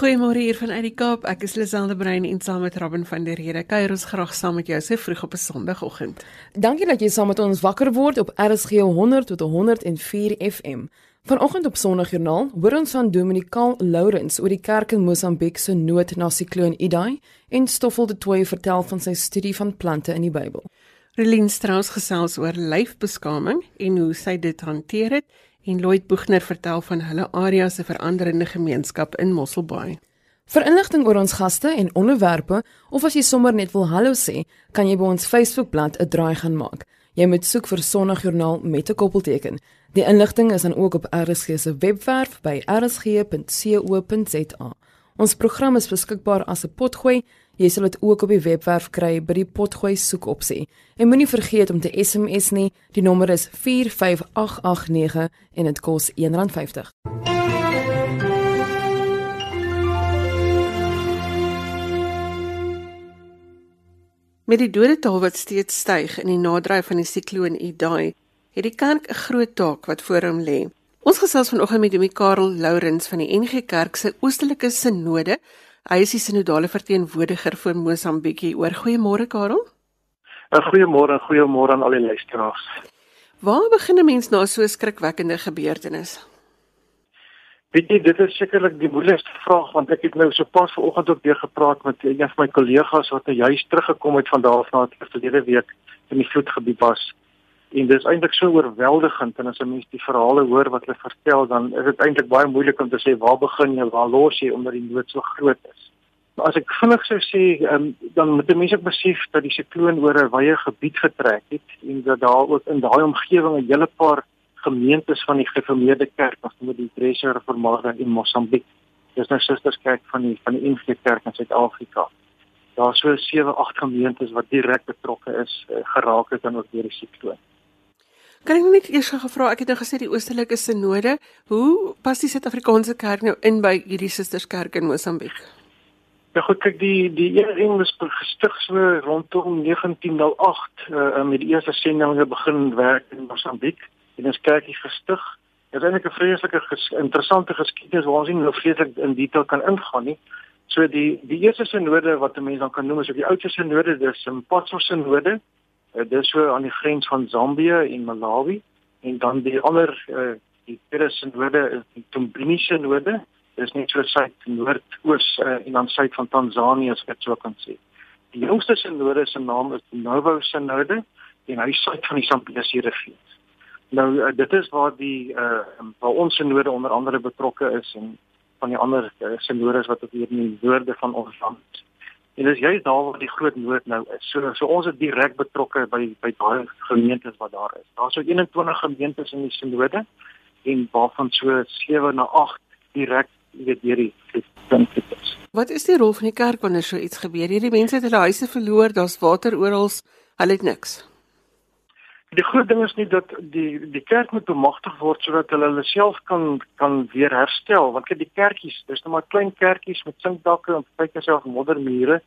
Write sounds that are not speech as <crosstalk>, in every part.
Goeiemôre hier van uit die Kaap. Ek is Liselde Brein en saam met Robin van der Rede kuier ons graag saam met jou so vroeg op 'n Sondagoggend. Dankie dat jy saam met ons wakker word op RSG 100 tot 104 FM. Vanoggend op Sondagjoernaal hoor ons van Dominikaal Lourens oor die kerk in Mosambiek se nood na sikloon Idai en Stoffel de Toey vertel van sy studie van plante in die Bybel. Relien Strauss gesels oor lyfbeskaming en hoe sy dit hanteer het en Lloyd Boegner vertel van hulle area se veranderende gemeenskap in Mosselbaai. Vir inligting oor ons gaste en onderwerpe of as jy sommer net wil hallo sê, kan jy by ons Facebookblad 'n draai gaan maak. Jy moet soek vir Sondagjoernaal met 'n koppelteken. Die inligting is dan ook op RSG se webwerf by rsg.co.za. Ons program is beskikbaar as 'n potgooi Jy sal dit ook op die webwerf kry by die potgooi soekopsie. En moenie vergeet om te SMS nie. Die nommer is 45889 en dit kos R1.50. Met die dodetal wat steeds styg in die nadryf van die sikloon Idai, het die kerk 'n groot taak wat voor hom lê. Ons gesels vanoggend met Domie Karel Lourens van die NG Kerk se Oostelike Sinode Hy is die sinodale verteenwoordiger vir Mosambiek. Oor goeiemôre Karel. 'n Goeiemôre, goeiemôre aan al die luisteraars. Waar begin 'n mens na so 'n skrikwekkende gebeurtenis? Weet jy, dit is sekerlik die moeilikste vraag want ek het nou so pas vanoggend ook weer gepraat met een van my kollegas wat nou juist teruggekom het van daar af na die verlede week in die vloedgebied was. En dit is eintlik so oorweldigend en as 'n mens die verhale hoor wat hulle vertel, dan is dit eintlik baie moeilik om te sê waar begin jy, waar los jy omdat die nood so groot is. Maar as ek vinnig sou sê, um, dan moet mense ook besef dat die sikloon oor 'n wye gebied getrek het en dat daar ook in daai omgewing 'n hele paar gemeentes van die gereformeerde kerk, as met die Dresser Reformade in Mosambiek. Dis nou susterskerk van die van die NG Kerk in Suid-Afrika. Daar so 7, 8 gemeentes wat direk betrokke is, uh, geraak het aan ook deur die sikloon. Kan ek net eers gevra, ek het nou gesê die Oostelike Sinode, hoe pas die Suid-Afrikaanse Kerk nou in by hierdie susterskerk in Mosambiek? Ja goed, kyk die die een was gestig so rondom 1908 uh, met die eerste sendinge begin werk in Mosambiek en ons kerkie gestig. Dit is eintlik 'n vreeslike ges, interessante geskiedenis waar ons nie nou vreeslik in detail kan ingaan nie. So die die eerste sinode wat 'n mens dan kan noem is op die oudste sinode, dis 'n Potso sinode Uh, dis so aan die grens van Zambië en Malawi en dan die ander uh, die tweede sinode is die Tumbinise sinode. Dis net so suid noordoos uh, en dan suid van Tansanië as ek so kan sê. Die jongste sinode se naam is die Novo sinode en hy suid van die Zambesi rivier. Nou uh, dit is waar die uh, waar ons sinode onder andere betrokke is en van die ander uh, sinodes wat op hierdie noorde van ons land En dis juist daar waar die groot nood nou is. So so ons is direk betrokke by by daai gemeentes wat daar is. Daar's so 21 gemeentes in die sinode en waarvan so 7 na 8 direk weet deur die punte is. Wat is die rol van die kerk wanneer so iets gebeur? Hierdie mense het hulle huise verloor, daar's water oral, hulle het niks. Die groot ding is nie dat die die kerk moet bemagtig word sodat hulle hulle self kan kan weer herstel. Want kyk die kerkies dis net maar klein kerkies met sinkdakke en kyk jouself moddermure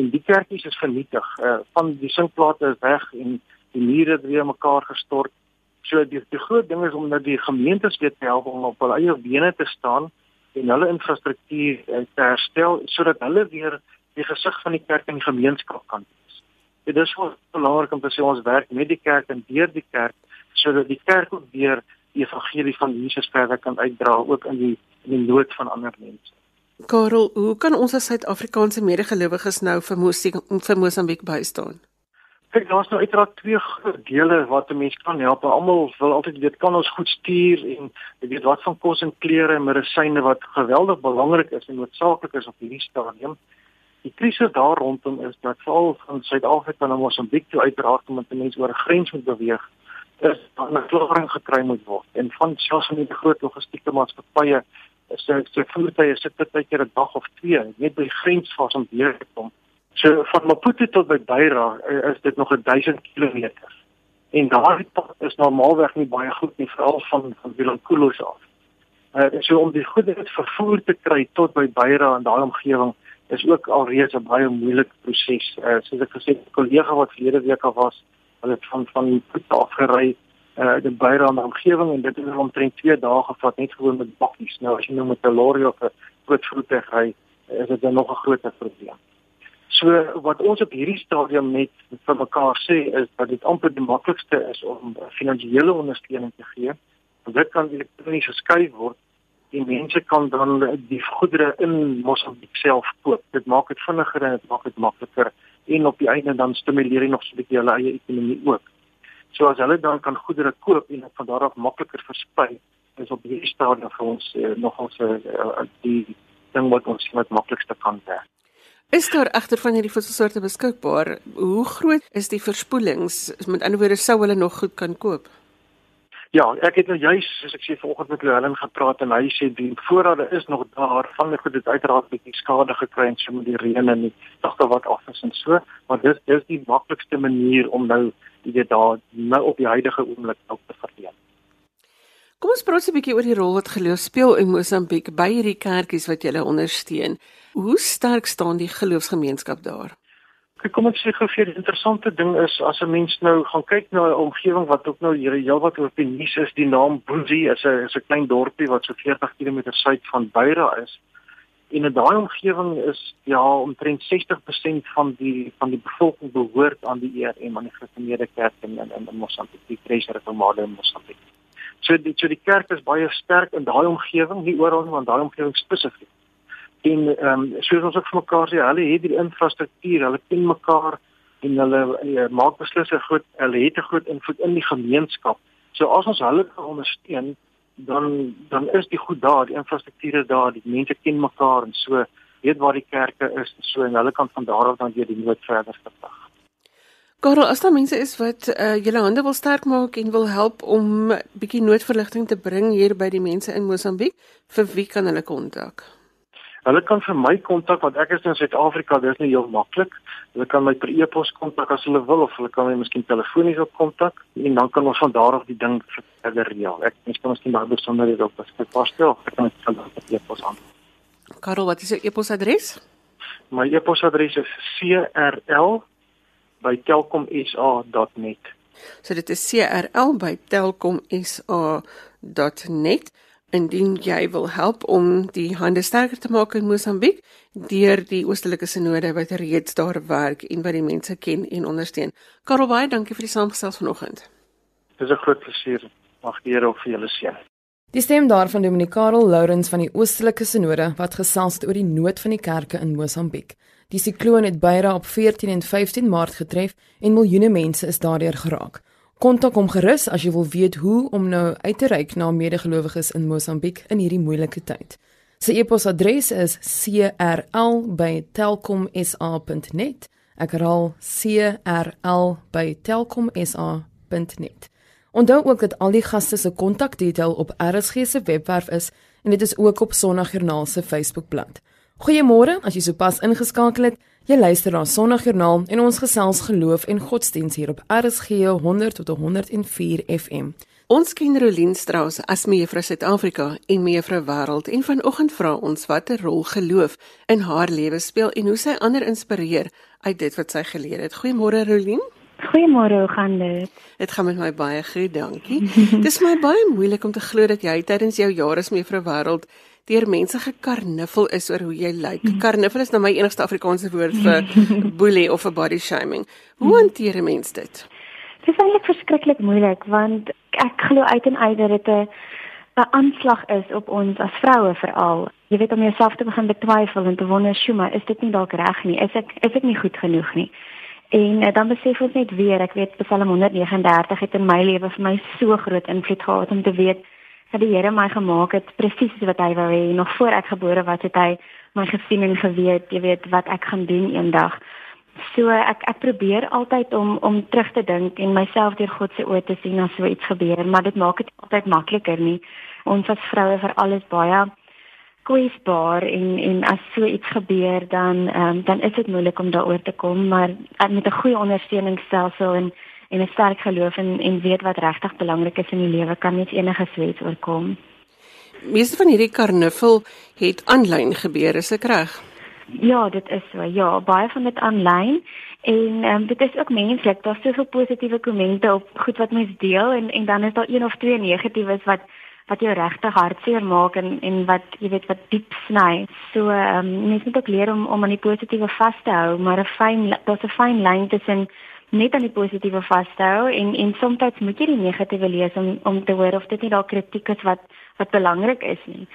en die kerkies is vernietig. Uh, van die sinkplate is weg en die mure het weer mekaar gestort. So die, die groot ding is om dat die gemeentes weer te help om op hulle eie bene te staan en hulle infrastruktuur uh, te herstel sodat hulle weer die gesig van die kerk en die gemeenskap kan Dit is wel belangrik om te sê ons werk met die kerk en deur die kerk sodat die kerk ook weer die evangelie van Jesus verder kan uitdra ook in die in die nood van ander mense. Karel, hoe kan ons as Suid-Afrikaanse medegelowiges nou vir Mosambiek vir Mosambiek bystaan? Kyk, daar's nou uiteraard twee groot dele wat 'n mens kan help. Almal wil altyd weet kan ons goed stuur en jy weet wat van kos en klere en medisyne wat geweldig belangrik is en noodsaaklik is op hierdie stadium. Die krisis daar rondom is dat veral van Suid-Afrika na Mosambiek toe uiteraard omdat mense oor 'n grens moet beweeg, is daar 'n klagering gekry moet word. En van selfs van die groot logistieke maatskappye is dit so voertuie sit baie keer 'n dag of twee net by die grens vas om weer te kom. So van Maputo tot by Beira eh, is dit nog 1000 km. En daardie pad is normaalweg nie baie goed nie, veral van van Vilankulos af. Uh, so om die goedere vervoer te kry tot by Beira en daai omgewing is ook alreeds 'n baie moeilike proses. Uh, soos ek gesê het, 'n kollega wat verlede week al was, hulle het van van Putte afgery uh die Beira omgewing en dit het omtrent 2 dae gevat net gewoon met bakkies. Nou as jy nou met 'n lorry of 'n groot voertuig ry, is dit dan nog 'n groter probleem. So wat ons op hierdie stadium net vir mekaar sê is dat dit amper die maklikste is om finansiële ondersteuning te gee. Dit kan elektronies geskuif word en mense kan dan die goedere in Mosambiek self koop. Dit maak dit vinniger en dit maak dit makliker en op die einde dan stimuleer dit nog so 'n bietjie hulle eie ekonomie ook. So as hulle dan kan goedere koop en dit van daar af makliker versprei, is op hierdie stadium vir ons eh, nog ons eh, die ding wat ons met maklikste kan werk. Is daar egter van hierdie voedselsoorte beskikbaar? Hoe groot is die verspoelings? Met ander woorde sou hulle nog goed kan koop? Ja, ek het nou juis soos ek sê vanoggend met Helen gepraat en hy sê die voorrade is nog daar van die goed dit uiteraard bietjie skade gekry en so met die reën en die dagte wat af is en so, maar dis dis die maklikste manier om nou die weet daar nou op die huidige oomblik ook te verdeel. Kom ons praat 'n bietjie oor die rol wat geloof speel in Mosambiek by hierdie kerkies wat jy ondersteun. Hoe sterk staan die geloofsgemeenskap daar? Kyk, kom ek sê gou vir die interessante ding is as 'n mens nou gaan kyk na 'n omgewing wat ook nou hier heelwat oor die nuus is, die naam Boesie is 'n is 'n klein dorpie wat so 40 km suid van Beira is. En in daai omgewing is ja omtrent 60% van die van die bevolking behoort aan die ERM aan die Gereformeerde Kerk in in, in Mosambiek, die Kreiser Reformade in Mosambiek. So die so die kerk is baie sterk in daai omgewing, nie oral nie, want daai omgewing spesifiek en ehm um, soos ons ook vir mekaar sê, hulle het die infrastruktuur, hulle ken mekaar en hulle uh, maak beslis 'n groot hulle het 'n groot invloed in die gemeenskap. So as ons hulle kan ondersteun, dan dan is die goed daar, die infrastruktuur is daar, die mense ken mekaar en so weet waar die kerke is en so en hulle kan van daar af dan weer die nood verder verpag. Karel, as daar mense is wat uh, julle hande wil sterk maak en wil help om bietjie noodverligting te bring hier by die mense in Mosambiek, vir wie kan hulle kontak? Hulle kan vir my kontak want ek is in Suid-Afrika, dis nie heel maklik. Hulle kan my per e-pos kontak as hulle wil of hulle kan my miskien telefonies op kontak en dan kan ons van daar af die ding verder reël. Ek mens kan miskien daar besonderhede op beskikbaar stel. Ek kan dit van daar per e-pos aan. Karel, wat is jou e-posadres? My e-posadres is crl@telkomsa.net. So dit is crl@telkomsa.net indien jy wil help om die hande sterker te maak in Mosambiek deur die oostelike sinode wat reeds daar werk en wat die mense ken en ondersteun. Karel baie dankie vir die saamgestel vanoggend. Dis 'n groot plesier. Mag die Here ook vir julle seën. Die stem daarvan Dominee Karel Lourens van die oostelike sinode wat gesels het oor die nood van die kerke in Mosambiek. Die sikloon het Beira op 14 en 15 Maart getref en miljoene mense is daardeur geraak. Kontak hom gerus as jy wil weet hoe om nou uit te reik na medegelowiges in Mosambiek in hierdie moeilike tyd. Sy e-posadres is crl@telkomsa.net. Ek herhaal crl@telkomsa.net. Onthou ook dat al die gaste se kontakdetail op RSG se webwerf is en dit is ook op Sondagjoernaal se Facebookblad. Goeiemôre, as jy sopas ingeskakel het. Jy luister na Sondagjoernaal en ons gesels geloof en godsdiens hier op RSG 100 tot 104 FM. Ons ken Rolien Strauss as mevrou Suid-Afrika en mevrou Wêreld en vanoggend vra ons watter rol geloof in haar lewe speel en hoe sy ander inspireer uit dit wat sy geleer het. Goeiemôre Rolien. Goeiemôre, hoe gaan dit? Dit gaan met my baie goed, dankie. <laughs> Dis my baie moeilik om te glo dat jy tydens jou jare as mevrou Wêreld deur mense gekarniffel is oor hoe jy lyk. Mhm. Karniffel is nou my enigste Afrikaanse woord vir <laughs> boelie of vir body shaming. Hoe mhm. hanteer 'n mens dit? Dit is eintlik verskriklik moeilik want ek glo uit en uit dat dit 'n 'n aanslag is op ons as vroue veral. Jy weet om jouself te begin betwyfel en te wonder, "Sjoe, maar is dit nie dalk reg nie? Is ek is ek nie goed genoeg nie?" En uh, dan besef ons net weer, ek weet Psalm 139 het in my lewe vir my so groot invloed gehad om te weet dat die Here my gemaak het presies wat hy wou hê nog voor ek gebore was het hy my gesien en geweet jy weet wat ek gaan doen eendag. So ek ek probeer altyd om om terug te dink en myself deur God se oë te sien as so iets gebeur maar dit maak dit altyd makliker nie. Ons as vroue vir alles baie kwesbaar en en as so iets gebeur dan um, dan is dit moeilik om daaroor te kom maar met 'n goeie ondersteuningsstelsel en en 'n sterk geloof en en weet wat regtig belangrik is in die lewe kan net enige swets oorkom. Meeste van hierdie karnuffel het aanlyn gebeur, is ek reg? Ja, dit is so. Ja, baie van dit aanlyn en um, dit is ook menslik. Daar's soveel positiewe kommente op goed wat mens deel en en dan is daar een of twee negatiefes wat wat jou regtig hartseer maak en en wat jy weet wat diep sny. So ehm um, mens moet ook leer om om aan die positiewe vas te hou, maar 'n fyn daar's 'n fyn lyn tussen net aan die positiewe vas te hou en en soms moet jy die negatiewe lees om om te hoor of dit nie dalk kritiek is wat wat belangrik is nie.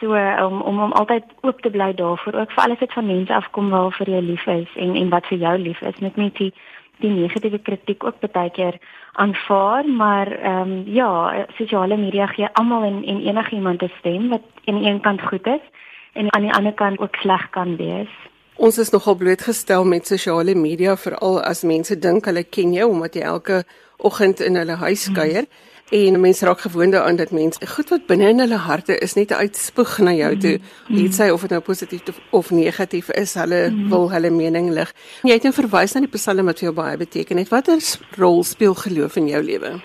So om om om altyd oop te bly daarvoor ook vir alles wat van mense afkom waar vir jou lief is en en wat vir jou lief is, net nie die die negatiewe kritiek ook baie keer aanvaar, maar ehm um, ja, sosiale media gee almal en en enigiemand 'n stem wat aan die een kant goed is en aan die ander kant ook sleg kan wees. Ons is nogal blootgestel met sosiale media veral as mense dink hulle ken jou omdat jy elke oggend in hulle huis kuier. Hmm en mense raak gewoond daaraan dat mense goed wat binne in hulle harte is net uitspoeg na jou toe. Mm -hmm. Iets sê of dit nou positief of negatief is, hulle mm -hmm. wil hulle mening lig. Jy het nou verwys na die Psalm wat vir jou baie beteken het. Watter rol speel geloof in jou lewe?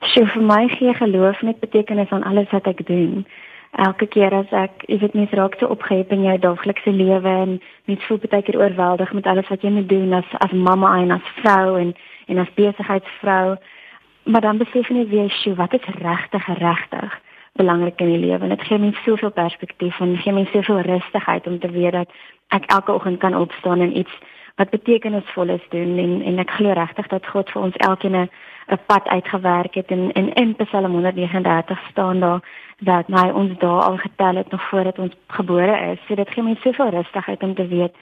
So vir my gee geloof net betekenis aan alles wat ek doen. Elke keer as ek, jy weet mens raak so opgehep in jou daaglikse lewe en mens voel baie keer oorweldig met alles wat jy moet doen as as mamma en as vrou en en as besigheidsvrou. Maar dan besef jy weer sy wat is regtig regtig belangrik in die lewe? En dit gee my soveel perspektief en gee my soveel rustigheid om te weet dat ek elke oggend kan opstaan en iets wat betekenisvol is doen en en ek glo regtig dat God vir ons elkeen 'n pad uitgewerk het en in in Psalm 139 staan daar dat hy ons daar al getel het nog voordat ons gebore is. So dit gee my soveel rustigheid om te weet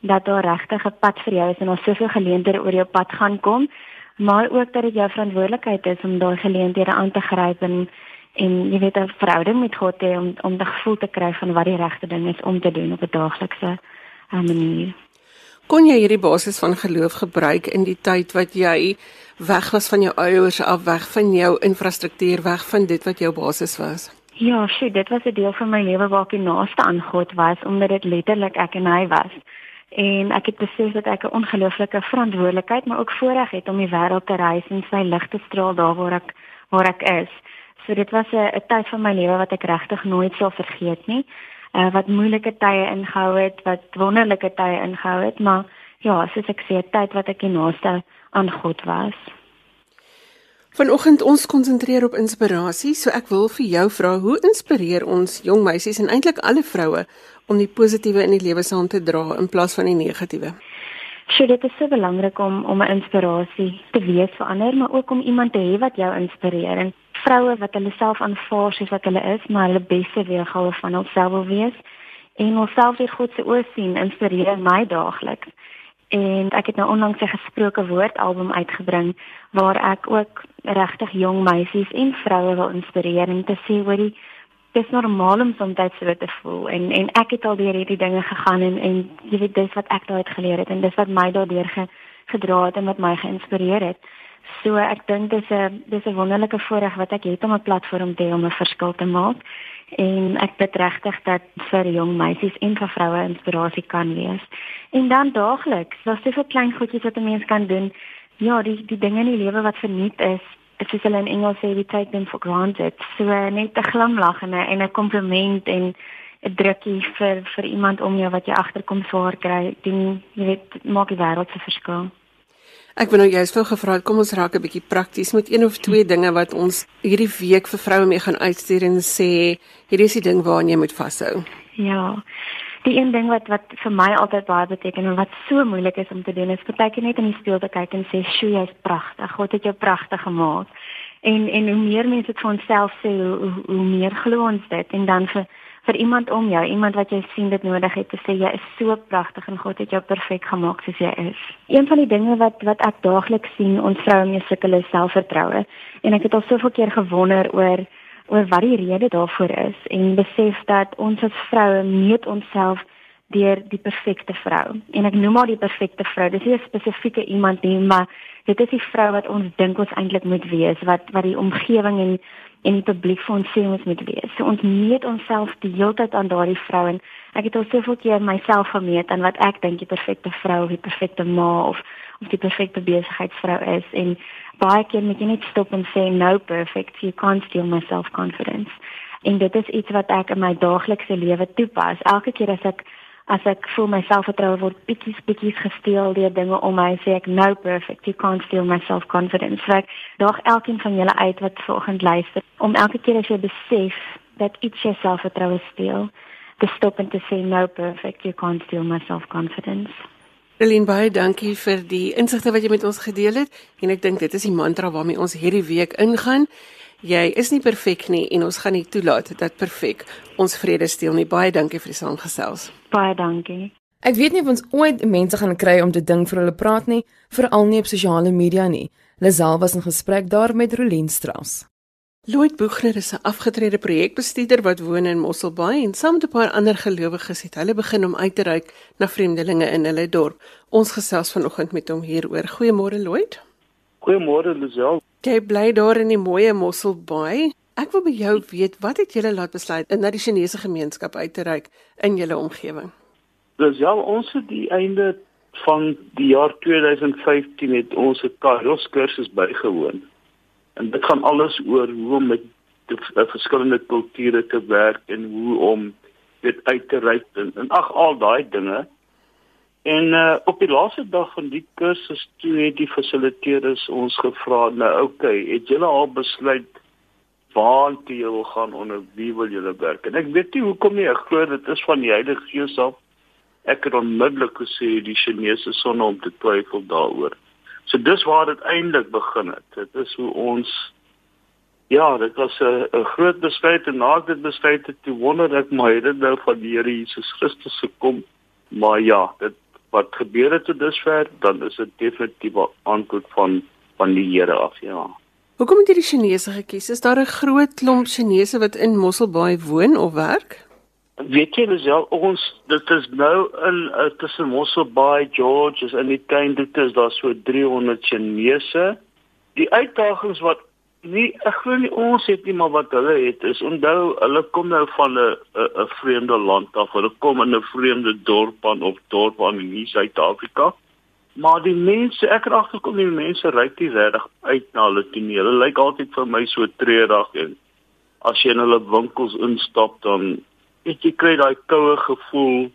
dat daar regtig 'n pad vir jou is en daar soveel geleenthede oor jou pad gaan kom maar ook dat dit jou verantwoordelikheid is om daai geleenthede aan te gryp en en jy weet 'n verhouding met God hê om om die gevoel te kry van wat die regte ding is om te doen op 'n daaglikse eh, manier. Kon jy hierdie basis van geloof gebruik in die tyd wat jy weg was van jou ouers af, weg van jou infrastruktuur, weg van dit wat jou basis was? Ja, sjoe, dit was 'n deel van my lewe waar ek naaste aan God was omdat dit letterlik ek en hy was en ek het besef dat ek 'n ongelooflike verantwoordelikheid maar ook voorreg het om die wêreld te reis en sy lig te straal daar waar ek waar ek is. So dit was 'n tyd van my lewe wat ek regtig nooit sal vergeet nie. Uh wat moeilike tye ingehou het, wat wonderlike tye ingehou het, maar ja, soos ek sê, tyd wat ek die naaste aan God was. Vanoggend ons konsentreer op inspirasie, so ek wil vir jou vra, hoe inspireer ons jong meisies en eintlik alle vroue om die positiewe in die lewe saam te dra in plaas van die negatiewe? So dit is so belangrik om om 'n inspirasie te wees vir ander, maar ook om iemand te hê wat jou inspireer. En vroue wat hulle self aanvaar soos wat hulle is, maar hulle beste weergawe van hulself wil wees en hulself deur God se oë sien, inspireer my daagliks en ek het nou onlangs 'n gesproke woord album uitgebring waar ek ook regtig jong meisies en vroue wil inspireer en te sê hoor jy dis normaal om soms so te voel en en ek het al deur hierdie dinge gegaan en en jy weet dis wat ek daai geleer het en dis wat my daardeur ge, gedra het en wat my geïnspireer het. So ek dink dis 'n dis 'n wonderlike voorreg wat ek het om 'n platform te hê om 'n verskil te maak en ek bid regtig dat vir jong meisies en vir vroue inspirasie kan wees. En dan daagliks, daar's soveel klein goedjies wat 'n mens kan doen. Ja, die die dinge in die lewe wat verniet is, dit is hulle in Engels sê we take them for granted. So net 'n glimlag en 'n en 'n kompliment en 'n drukkie vir vir iemand om jou wat jy agterkom swaar kry, ding jy weet maak die wêreld se verskil. Ek wil nou juist vir gevra, kom ons raak 'n bietjie prakties met een of twee dinge wat ons hierdie week vir vroue mee gaan uitstuur en sê, hierdie is die ding waaraan jy moet vashou. Ja die een ding wat wat vir my altyd baie beteken en wat so moeilik is om te doen is partykeer net in die spieël te kyk en sê, "Sjoe, jy's pragtig. God het jou pragtig gemaak." En en hoe meer mense dit vir onsself sê, hoe, hoe, hoe meer glo ons dit en dan vir vir iemand om jou, iemand wat jy sien dit nodig het te sê jy is so pragtig en God het jou perfek gemaak soos jy is. Een van die dinge wat wat ek daagliks sien ons vroue mee sukkel is selfvertroue. En ek het al soveel keer gewonder oor oor wat die rede daarvoor is en besef dat ons as vroue meet onsself deur die perfekte vrou. En ek noem maar die perfekte vrou. Dis nie 'n spesifieke iemand nie, maar dit is die vrou wat ons dink ons eintlik moet wees, wat wat die omgewing en en die publiek vir ons sê ons moet wees. So ons meet onsself die hele tyd aan daardie vrou en ek het al soveel keer myself gemeet aan wat ek dink die perfekte vrou of die perfekte ma of of die perfekte besigheidsvrou is en baie keer moet jy net stop en sê no perfect. You can't steal my self confidence en dit is iets wat ek in my daaglikse lewe toepas. Elke keer as ek as ek voel my selfvertroue word bietjies bietjies gesteel deur dinge om my sê ek nou perfect. You can't steal my self confidence so ek daag elkeen van julle uit wat vanoggend luister om elke keer as jy besef dat iets jou selfvertroue steel te stop en te sê no perfect. You can't steal my self confidence Elin baie dankie vir die insigte wat jy met ons gedeel het en ek dink dit is die mantra waarmee ons hierdie week ingaan jy is nie perfek nie en ons gaan nie toelaat dat perfek ons vrede steel nie. Baie dankie vir die saamgesels. Baie dankie. Ek weet nie of ons ooit mense gaan kry om te ding vir hulle praat nie, veral nie op sosiale media nie. Lazal was in gesprek daar met Rolien Strauss. Lloyd Boegner is 'n afgetrede projekbestuurder wat woon in Mosselbaai en saam met 'n paar ander gelowiges het hulle begin om uit te reik na vreemdelinge in hulle dorp. Ons gesels vanoggend met hom hieroor. Goeiemôre Lloyd. Goeiemôre Lazal. Jy bly daar in die mooi Mosselbaai. Ek wil by jou weet, wat het julle laat besluit om na die Chinese gemeenskap uit te reik in julle omgewing? Ja, ons het die einde van die jaar 2015 het ons 'n Kairos kursus bygewoon. En dit gaan alles oor hoe om met die verskillende kulture te werk en hoe om dit uit te reik en, en ag al daai dinge. En uh, op die laaste dag van die kursus toe het die fasiliteerders ons gevra, nou okay, het julle al besluit waar toe wil gaan onder wie wil julle werk? En ek weet nie hoekom nie, ek glo dit is van die Heilige Gees af. Ek het onmiddellik gesê die Chinese sonne om te twyfel daaroor. So dis waar dit eintlik begin het. Dit is hoe ons ja, dit was 'n groot besluit en na dit besluit het toe wonder ek maar het dit nou van die Here Jesus Christus gekom. Maar ja, dit wat gebeur het tot dusver, dan is dit definitief 'n antwoord van van die Here af, ja. Hoekom het jy die Chinese gekies? Is daar 'n groot klomp Chinese wat in Mosselbaai woon of werk? Weet jy dis al ons dit is nou in uh, tussen Mosselbaai, George is in die tuin dit is daar so 300 Chinese. Die uitdagings wat nie ek glo nie ons het nie maar wat hulle het is onthou hulle kom nou van 'n 'n vreemde land af. Hulle kom in 'n vreemde dorp aan of dorp aan in Suid-Afrika maar die mense ek raak gekom die mense ryk nie regtig uit na hulle toe nie. Hulle lyk altyd vir my so treurig en as jy in hulle winkels instap dan het jy kry daai koue gevoel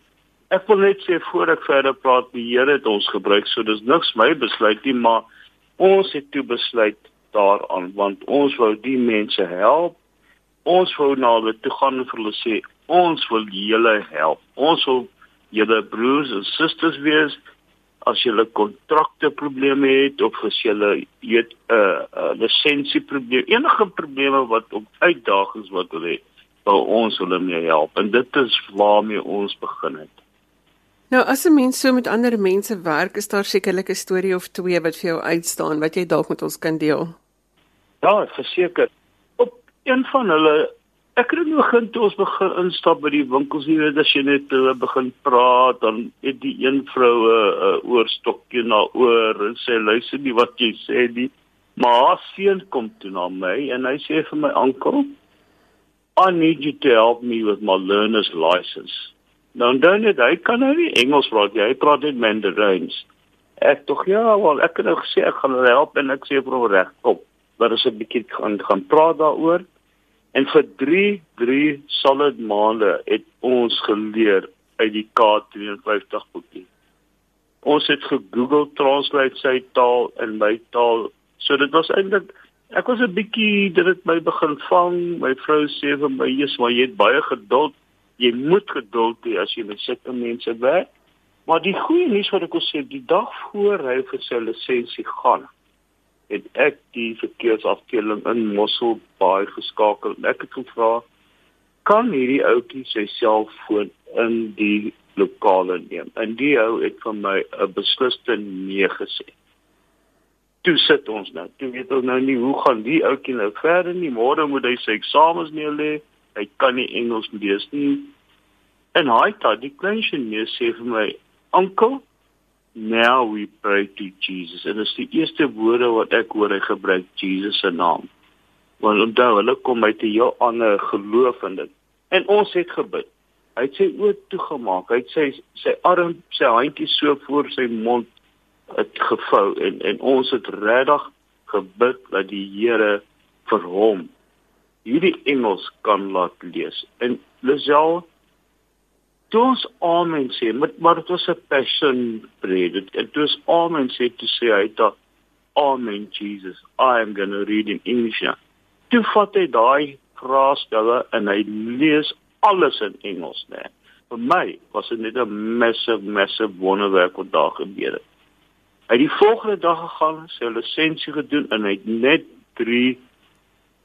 ek wil net sê voor ek verder praat die Here het ons gebruik so dis niks my besluit nie maar ons het toe besluit daaraan want ons wou die mense help. Ons wou na hulle toe gaan en vir hulle sê ons wil julle help. Ons wil julle broers en susters wees as julle kontrakte probleme het of as julle weet 'n uh, uh, lisensie probleem enige probleme wat op uitdagings wat hulle het, wil ons hulle mee help en dit is waarmee ons begin het. Nou as 'n mens so met ander mense werk, is daar sekerlik 'n storie of twee wat vir jou uitstaan wat jy dalk met ons kan deel. Ja, verseker. Op een van hulle ek het nog begin toe ons begin instap by die winkels hier, as jy net uh, begin praat, dan het die een vrou 'n uh, uh, oorstokkie na oor en sê luister nie wat jy sê nie. Maar haar seun kom toe na my en hy sê vir my oom, I need you to help me with my learner's license. Nou dan net hy kan nou nie Engels praat nie. Hy praat net Mandarins. Ek tog ja, wel ek het nou gesê ek gaan hulle help en ek sê vir hom reg, kom. Wat is 'n bietjie gaan gaan praat daaroor. En vir 3 3 solid maande het ons geleer uit die K53 boekie. Ons het gegoogel translate sy taal in my taal. So dit was eintlik ek was 'n bietjie dit het my begin vang. My vrou sê vir my, "Jesus, maar jy het baie geduld." jy moet geduld hê as jy met sulke mense werk. Maar die goeie nuus wat ek wil sê, die dag voor hy vir sy lisensie gaan, het ek die verkeersafdeling in Mosselbaai geskakel en ek het gevra kan hierdie ouetjie sy selfoon in die lokale neem. En die ou het vir my 'n besliste nee gesê. Toe sit ons nou. Toe weet ons nou nie hoe gaan die ouetjie nou verder nie. Môre moet hy sy eksamens neerlê hy kan nie Engels lees nie. En hy het die klein Chinese sê vir my, "Uncle, now we pray to Jesus." En dit is die eerste woorde wat ek hoor hy gebruik Jesus se naam. Want onthou, hulle kom uit 'n heel ander geloof in dit. En ons het gebid. Hy het sy oë toegemaak. Hy het sy sy arm, sy handjie so voor sy mond het gevou en en ons het regtig gebid dat die Here vir hom hierdie Engels kan laat lees. En Lisel toe ons amen sê, maar, maar dit was 'n passion preek. Dit was amen sê te sê hy het amen Jesus. I am going to read in English. Toe vat hy daai vraestelle en hy lees alles in Engels, né? Vir my was dit net 'n massive massive wonderwerk wat daar gebeur het. Hy het die volgende dag gegaan, sy lisensie gedoen en hy het net 3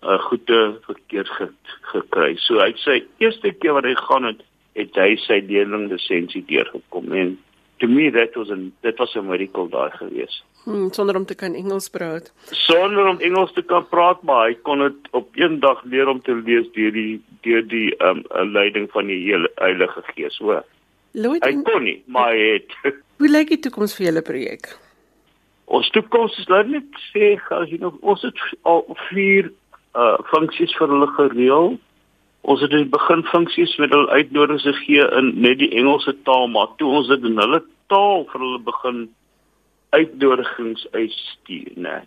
uh goede verkeerd ge, gekry. So hy sê eerste keer wat hy gaan het het hy sy leerling lisensie deurgekom en to me that was a that was a miracle daai gewees. Hmm, sonder om te kan Engels praat. Sonder om Engels te kan praat, maar hy kon dit op een dag leer om te lees deur die deur die um leiding van die hele Heilige Gees, hoor. Lloyd, hy kon nie, maar hy het. Hoe lyk die toekoms vir julle projek? Ons toekoms is nou net sê as jy nog ons het al vier uh funksies vir hulle gereël ons het die beginfunksies met hulle uitnodigings gegee in net die Engelse taal, maar toe ons dit in hulle taal vir hulle begin uitnodigings uitstuur, né.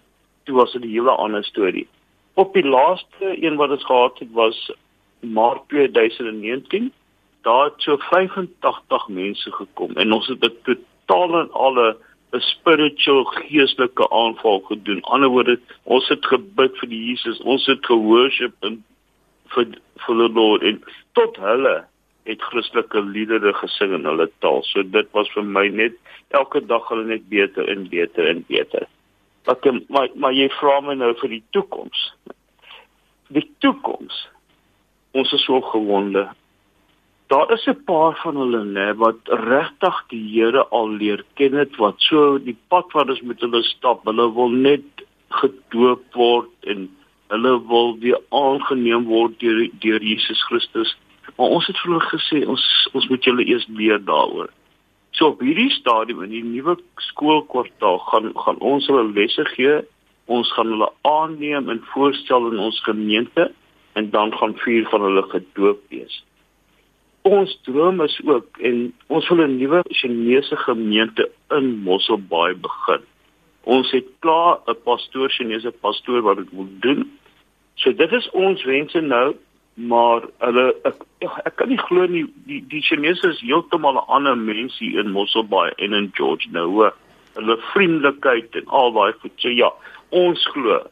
Toe was dit 'n hele ander storie. Op die laaste een wat ons gehad het was Maart 2019. Daar het so 85 mense gekom en ons het dit totaal en alle 'n spiritual geestelike aanval gedoen. Anderswoorde, ons het gebid vir die Jesus, ons het gehoorship en vir vir die Lord en tot hulle het Christelike liedere gesing in hulle taal. So dit was vir my net elke dag hulle net beter en beter en beter. Wat maar maar jy vra my nou vir die toekoms. Die toekoms. Ons is so gewonde. Daar is 'n paar van hulle nê wat regtig die Here al leer ken het wat so die pad wat ons met hulle stap. Hulle wil net gedoop word en hulle wil weer aangeneem word deur deur Jesus Christus. Maar ons het vir hulle gesê ons ons moet julle eers leer daaroor. So op hierdie stadium in die nuwe skoolkwartaal gaan gaan ons hulle lesse gee. Ons gaan hulle aanneem en voorstel in ons gemeente en dan gaan vier van hulle gedoop wees. Ons droom is ook en ons wil 'n nuwe Chinese gemeente in Mosselbaai begin. Ons het klaar 'n pastoor Chinese pastoor wat dit wil doen. So dit is ons wense nou, maar hulle ek, ek kan nie glo nie die die Chinese is heeltemal 'n ander mens hier in Mosselbaai en in George. Hoor. Hulle vriendelikheid en al daai goed. So ja, ons glo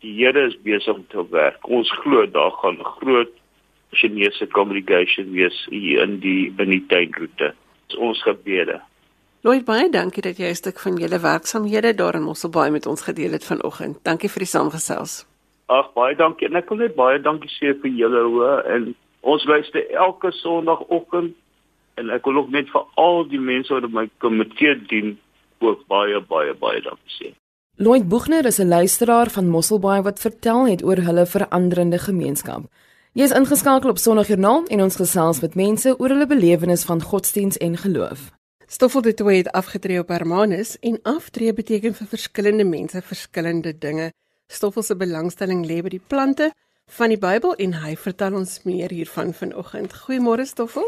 die Here is besig om te werk. Ons glo daar gaan groot Chinese congregation wees hier in die in die tuinroete. Ons gebede. Lloyd baie dankie dat jy 'n stuk van julle werksamehede daar in Mosselbaai met ons gedeel het vanoggend. Dankie vir die saamgesels. Ag baie dankie. En ek wil net baie dankie sê vir julle hoor en ons luister elke Sondagoggend en ek wil ook net vir al die mense wat my komitee dien ook baie baie baie dankie sê. Lloyd Buchner is 'n luisteraar van Mosselbaai wat vertel het oor hulle veranderende gemeenskap. Jy is ingeskakel op Sondagjoernaal en ons gesels met mense oor hulle belewenis van godsdiens en geloof. Stoffel de Toey het afgetree op Hermanus en aftree beteken vir verskillende mense verskillende dinge. Stoffel se belangstelling lê by die plante van die Bybel en hy vertel ons meer hiervan vanoggend. Goeiemôre Stoffel.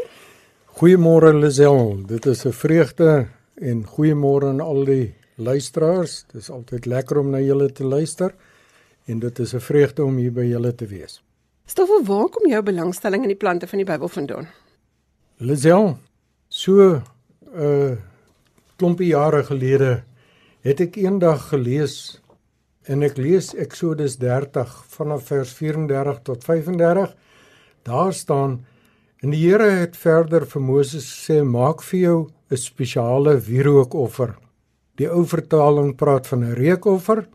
Goeiemôre Lisel. Dit is 'n vreugde en goeiemôre aan al die luisteraars. Dit is altyd lekker om na julle te luister en dit is 'n vreugde om hier by julle te wees. Stoffel, waar kom jou belangstelling in die plante van die Bybel vandaan? Lisel, so 'n uh, klompie jare gelede het ek eendag gelees en ek lees Eksodus 30 vanaf vers 34 tot 35. Daar staan en die Here het verder vir Moses gesê maak vir jou 'n spesiale wierookoffer. Die ou vertaling praat van 'n reukoffer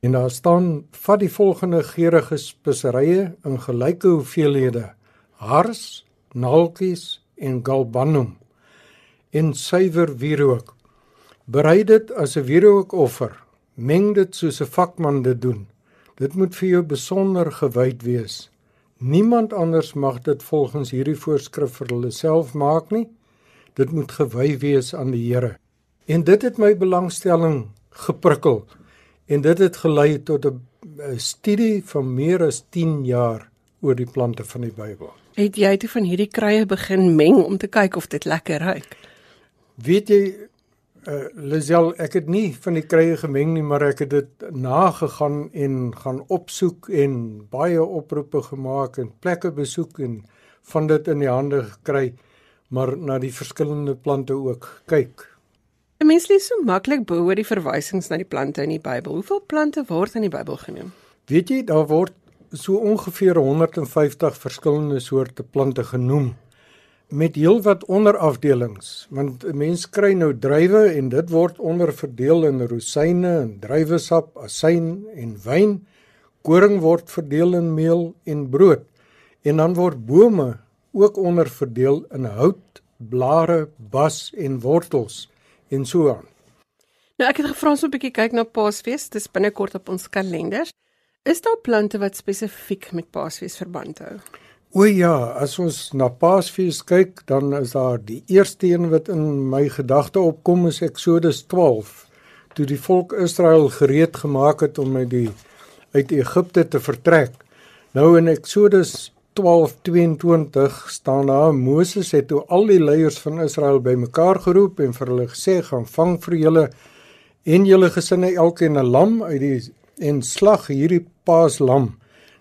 en daar staan vat die volgende geurende speserye in gelyke hoeveelhede: hars, nalkies en galbanum en suiwer wierook. Berei dit as 'n wierookoffer. Meng dit soos 'n vakman dit doen. Dit moet vir jou besonder gewyd wees. Niemand anders mag dit volgens hierdie voorskrif vir hulle self maak nie. Dit moet gewy wees aan die Here. En dit het my belangstelling geprikkel en dit het gelei tot 'n studie van meer as 10 jaar oor die plante van die Bybel. Het jy toe van hierdie kruie begin meng om te kyk of dit lekker ruik? Weet jy uh Lisel, ek het nie van die krye gemeng nie, maar ek het dit nagegaan en gaan opsoek en baie oproepe gemaak en plekke besoek en van dit in die hande gekry. maar na die verskillende plante ook kyk. 'n Mens lees so maklik bo oor die verwysings na die plante in die Bybel. Hoeveel plante word in die Bybel genoem? Weet jy, daar word so ongeveer 150 verskillende soorte plante genoem met heelwat onderafdelings want 'n mens kry nou druiwe en dit word onderverdeel in rosyne en druiwesap, asyn en wyn. Koring word verdeel in meel en brood. En dan word bome ook onderverdeel in hout, blare, bas en wortels en so aan. Nou ek het gevra ons 'n bietjie kyk na Paasfees, dis binnekort op ons kalenders. Is daar plante wat spesifiek met Paasfees verband hou? O ja, as ons na Paasfees kyk, dan is daar die eerste een wat in my gedagte opkom is Eksodus 12, toe die volk Israel gereed gemaak het om uit die uit Egipte te vertrek. Nou in Eksodus 12:22 staan daar Moses het toe al die leiers van Israel bymekaar geroep en vir hulle gesê gaan vang vir julle en julle gesinne elkeen 'n lam uit die en slag hierdie paaslam.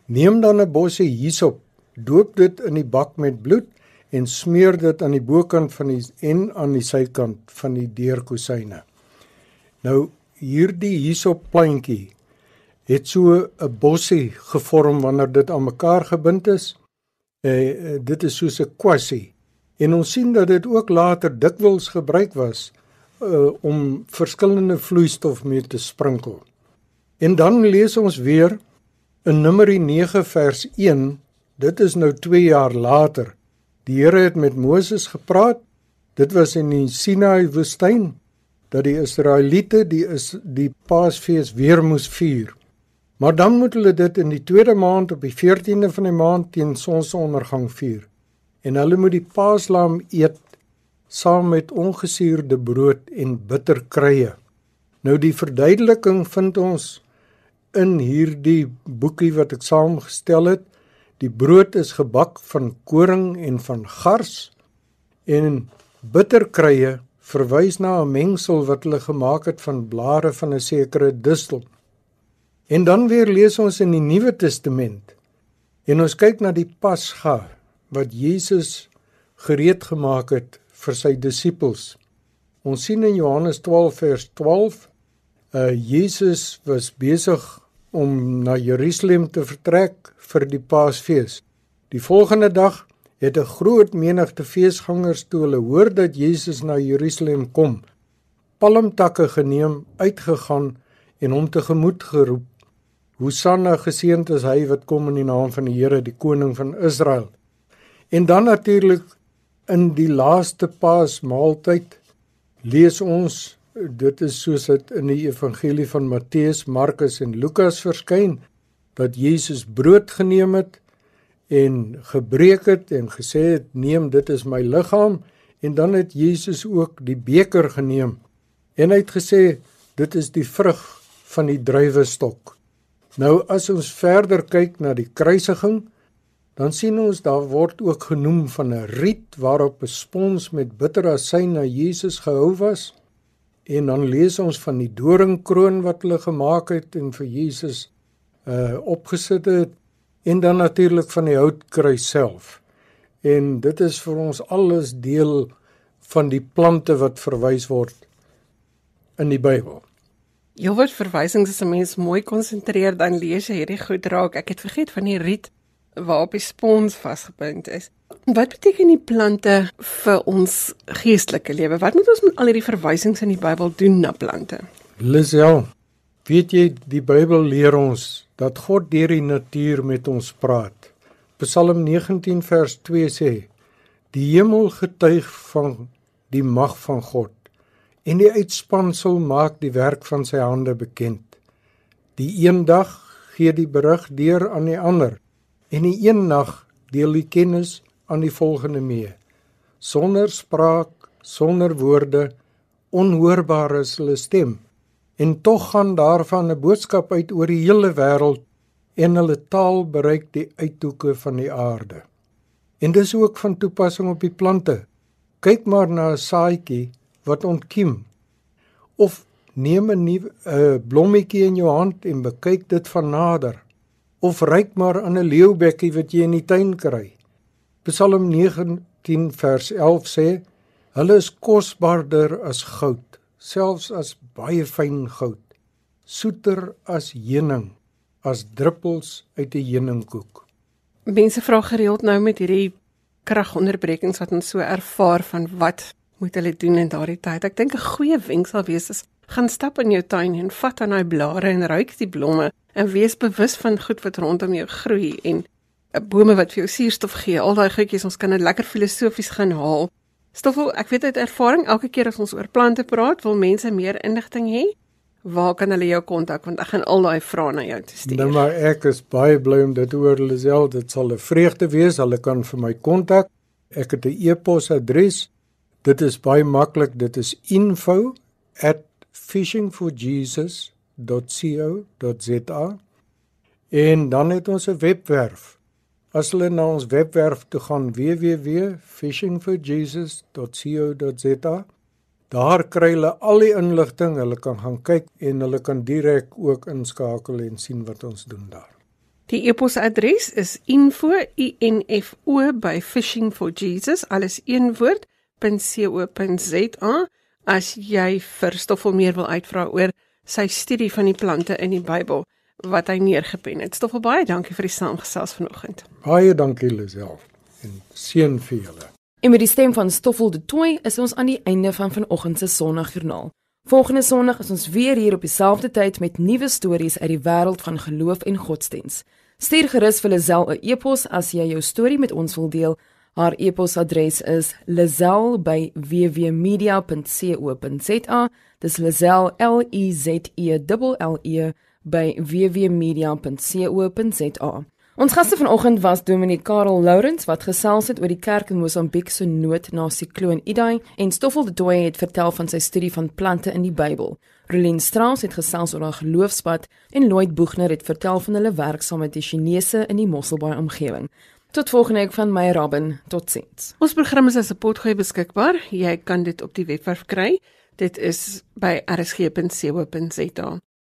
Neem dan 'n bossie hysop, doop dit in die bak met bloed en smeer dit aan die bokant van die en aan die sykant van die deurkosyne. Nou hierdie hysop plantjie het so 'n bossie gevorm wanneer dit aan mekaar gebind is. Eh dit is soos 'n kwassie. En ons sien dat dit ook later dikwels gebruik was uh, om verskillende vloeistof mee te sprinkel. En dan lees ons weer in Numeri 9 vers 1, dit is nou 2 jaar later. Die Here het met Moses gepraat. Dit was in die Sinai woestyn dat die Israeliete die is die Paasfees weer moes vier. Maar dan moet hulle dit in die tweede maand op die 14de van die maand teen sonsondergang vier. En hulle moet die Paaslam eet saam met ongesuurde brood en bitterkrye. Nou die verduideliking vind ons in hierdie boekie wat ek saamgestel het. Die brood is gebak van koring en van gars en bitterkrye verwys na 'n mengsel wat hulle gemaak het van blare van 'n sekere distel. En dan weer lees ons in die Nuwe Testament en ons kyk na die Pasga wat Jesus gereed gemaak het vir sy disippels. Ons sien in Johannes 12 vers 12 uh Jesus was besig om na Jerusalem te vertrek vir die Paasfees. Die volgende dag het 'n groot menigte feesgangers toe hulle hoor dat Jesus na Jerusalem kom, palmtakke geneem, uitgegaan en hom tegemoet geroep. Hosanna geseënd is hy wat kom in die naam van die Here, die koning van Israel. En dan natuurlik in die laaste Paasmaaltyd lees ons dit is soos dit in die evangelie van Matteus, Markus en Lukas verskyn dat Jesus brood geneem het en gebreek het en gesê het neem dit is my liggaam en dan het Jesus ook die beker geneem en hy het gesê dit is die vrug van die druiwestok. Nou as ons verder kyk na die kruisiging dan sien ons daar word ook genoem van 'n riet waarop 'n spons met bitter asyn na Jesus gehou was. En dan lees ons van die doringkroon wat hulle gemaak het en vir Jesus uh opgesit het en dan natuurlik van die houtkruis self. En dit is vir ons alles deel van die plante wat verwys word in die Bybel. Jy word verwysings as 'n mens mooi konsentreer dan lees jy hierdie goed raak. Ek het vergeet van die riet waarop die spons vasgebind is. Wat beteken die plante vir ons geestelike lewe? Wat moet ons met al hierdie verwysings in die Bybel doen na plante? Lisel, weet jy die Bybel leer ons dat God deur die natuur met ons praat. Psalm 19 vers 2 sê: Die hemel getuig van die mag van God en die uitspansel maak die werk van sy hande bekend. Die een dag gee die berig deur aan die ander en die een nag deel die kennis aan die volgende mee. Sonder spraak, sonder woorde, onhoorbaar is hulle stem. En tog gaan daarvan 'n boodskap uit oor die hele wêreld en hulle taal bereik die uithoeke van die aarde. En dis ook van toepassing op die plante. Kyk maar na 'n saadjie wat ontkiem. Of neem 'n nuwe uh, blommetjie in jou hand en bekyk dit van nader. Of ryk maar aan 'n leeubekkie wat jy in die tuin kry. Psalm 9 10 vers 11 sê: Hulle is kosbaarder as goud, selfs as baie fyn goud, soeter as heuning, as druppels uit 'n heuningkoek. Mense vra gereeld nou met hierdie kragonderbrekings wat ons so ervaar van wat moet hulle doen in daardie tyd. Ek dink 'n goeie wenk sal wees is gaan stap in jou tuin en vat aan daai blare en ruik die blomme en wees bewus van goed wat rondom jou groei en eh, bome wat vir jou suurstof gee. Al daai goedjies, ons kan dit lekker filosofies gaan haal. Stoffel, ek weet uit ervaring elke keer as ons oor plante praat, wil mense meer inligting hê. Waar kan hulle jou kontak want ek gaan al daai vrae na jou toe stuur. Nou maar ek is baie bly om dit oor hulle self. Dit sal 'n vreugde wees. Hulle kan vir my kontak. Ek het 'n e-posadres Dit is baie maklik. Dit is info@fishingforjesus.co.za. En dan het ons 'n webwerf. As hulle na ons webwerf toe gaan www.fishingforjesus.co.za, daar kry hulle al die inligting. Hulle kan gaan kyk en hulle kan direk ook inskakel en sien wat ons doen daar. Die e-posadres is info@fishingforjesus alles een woord www.stoffel.co.za as jy vir Stoffel meer wil uitvra oor sy studie van die plante in die Bybel wat hy neergepen het. Stoffel baie dankie vir die saamgesels vanoggend. Baie dankie Lisel en seën vir julle. En met die stem van Stoffel de Tooi is ons aan die einde van vanoggend se Sondagjoernaal. Volgende Sondag is ons weer hier op dieselfde tyd met nuwe stories uit die wêreld van geloof en godsdiens. Stuur gerus vir Lisel 'n e-pos as jy jou storie met ons wil deel Haar e-posadres is lazel@wwmedia.co.za. Dis lazel L E Z E L L E by wwmedia.co.za. Ons gaste vanoggend was Dominic Karel Lourens wat gesels het oor die kerk in Mosambiek se nood na sikloon Idai en Stoffel de Tooi het vertel van sy studie van plante in die Bybel. Rolien Strauss het gesels oor haar geloofspad en Lloyd Boegner het vertel van hulle werk saam met die Chinese in die Mosselbaai omgewing. Tot volgende week van my Robin. Totsiens. Ons program is as 'n potgoed beskikbaar. Jy kan dit op die webwerf kry. Dit is by rsg.co.za.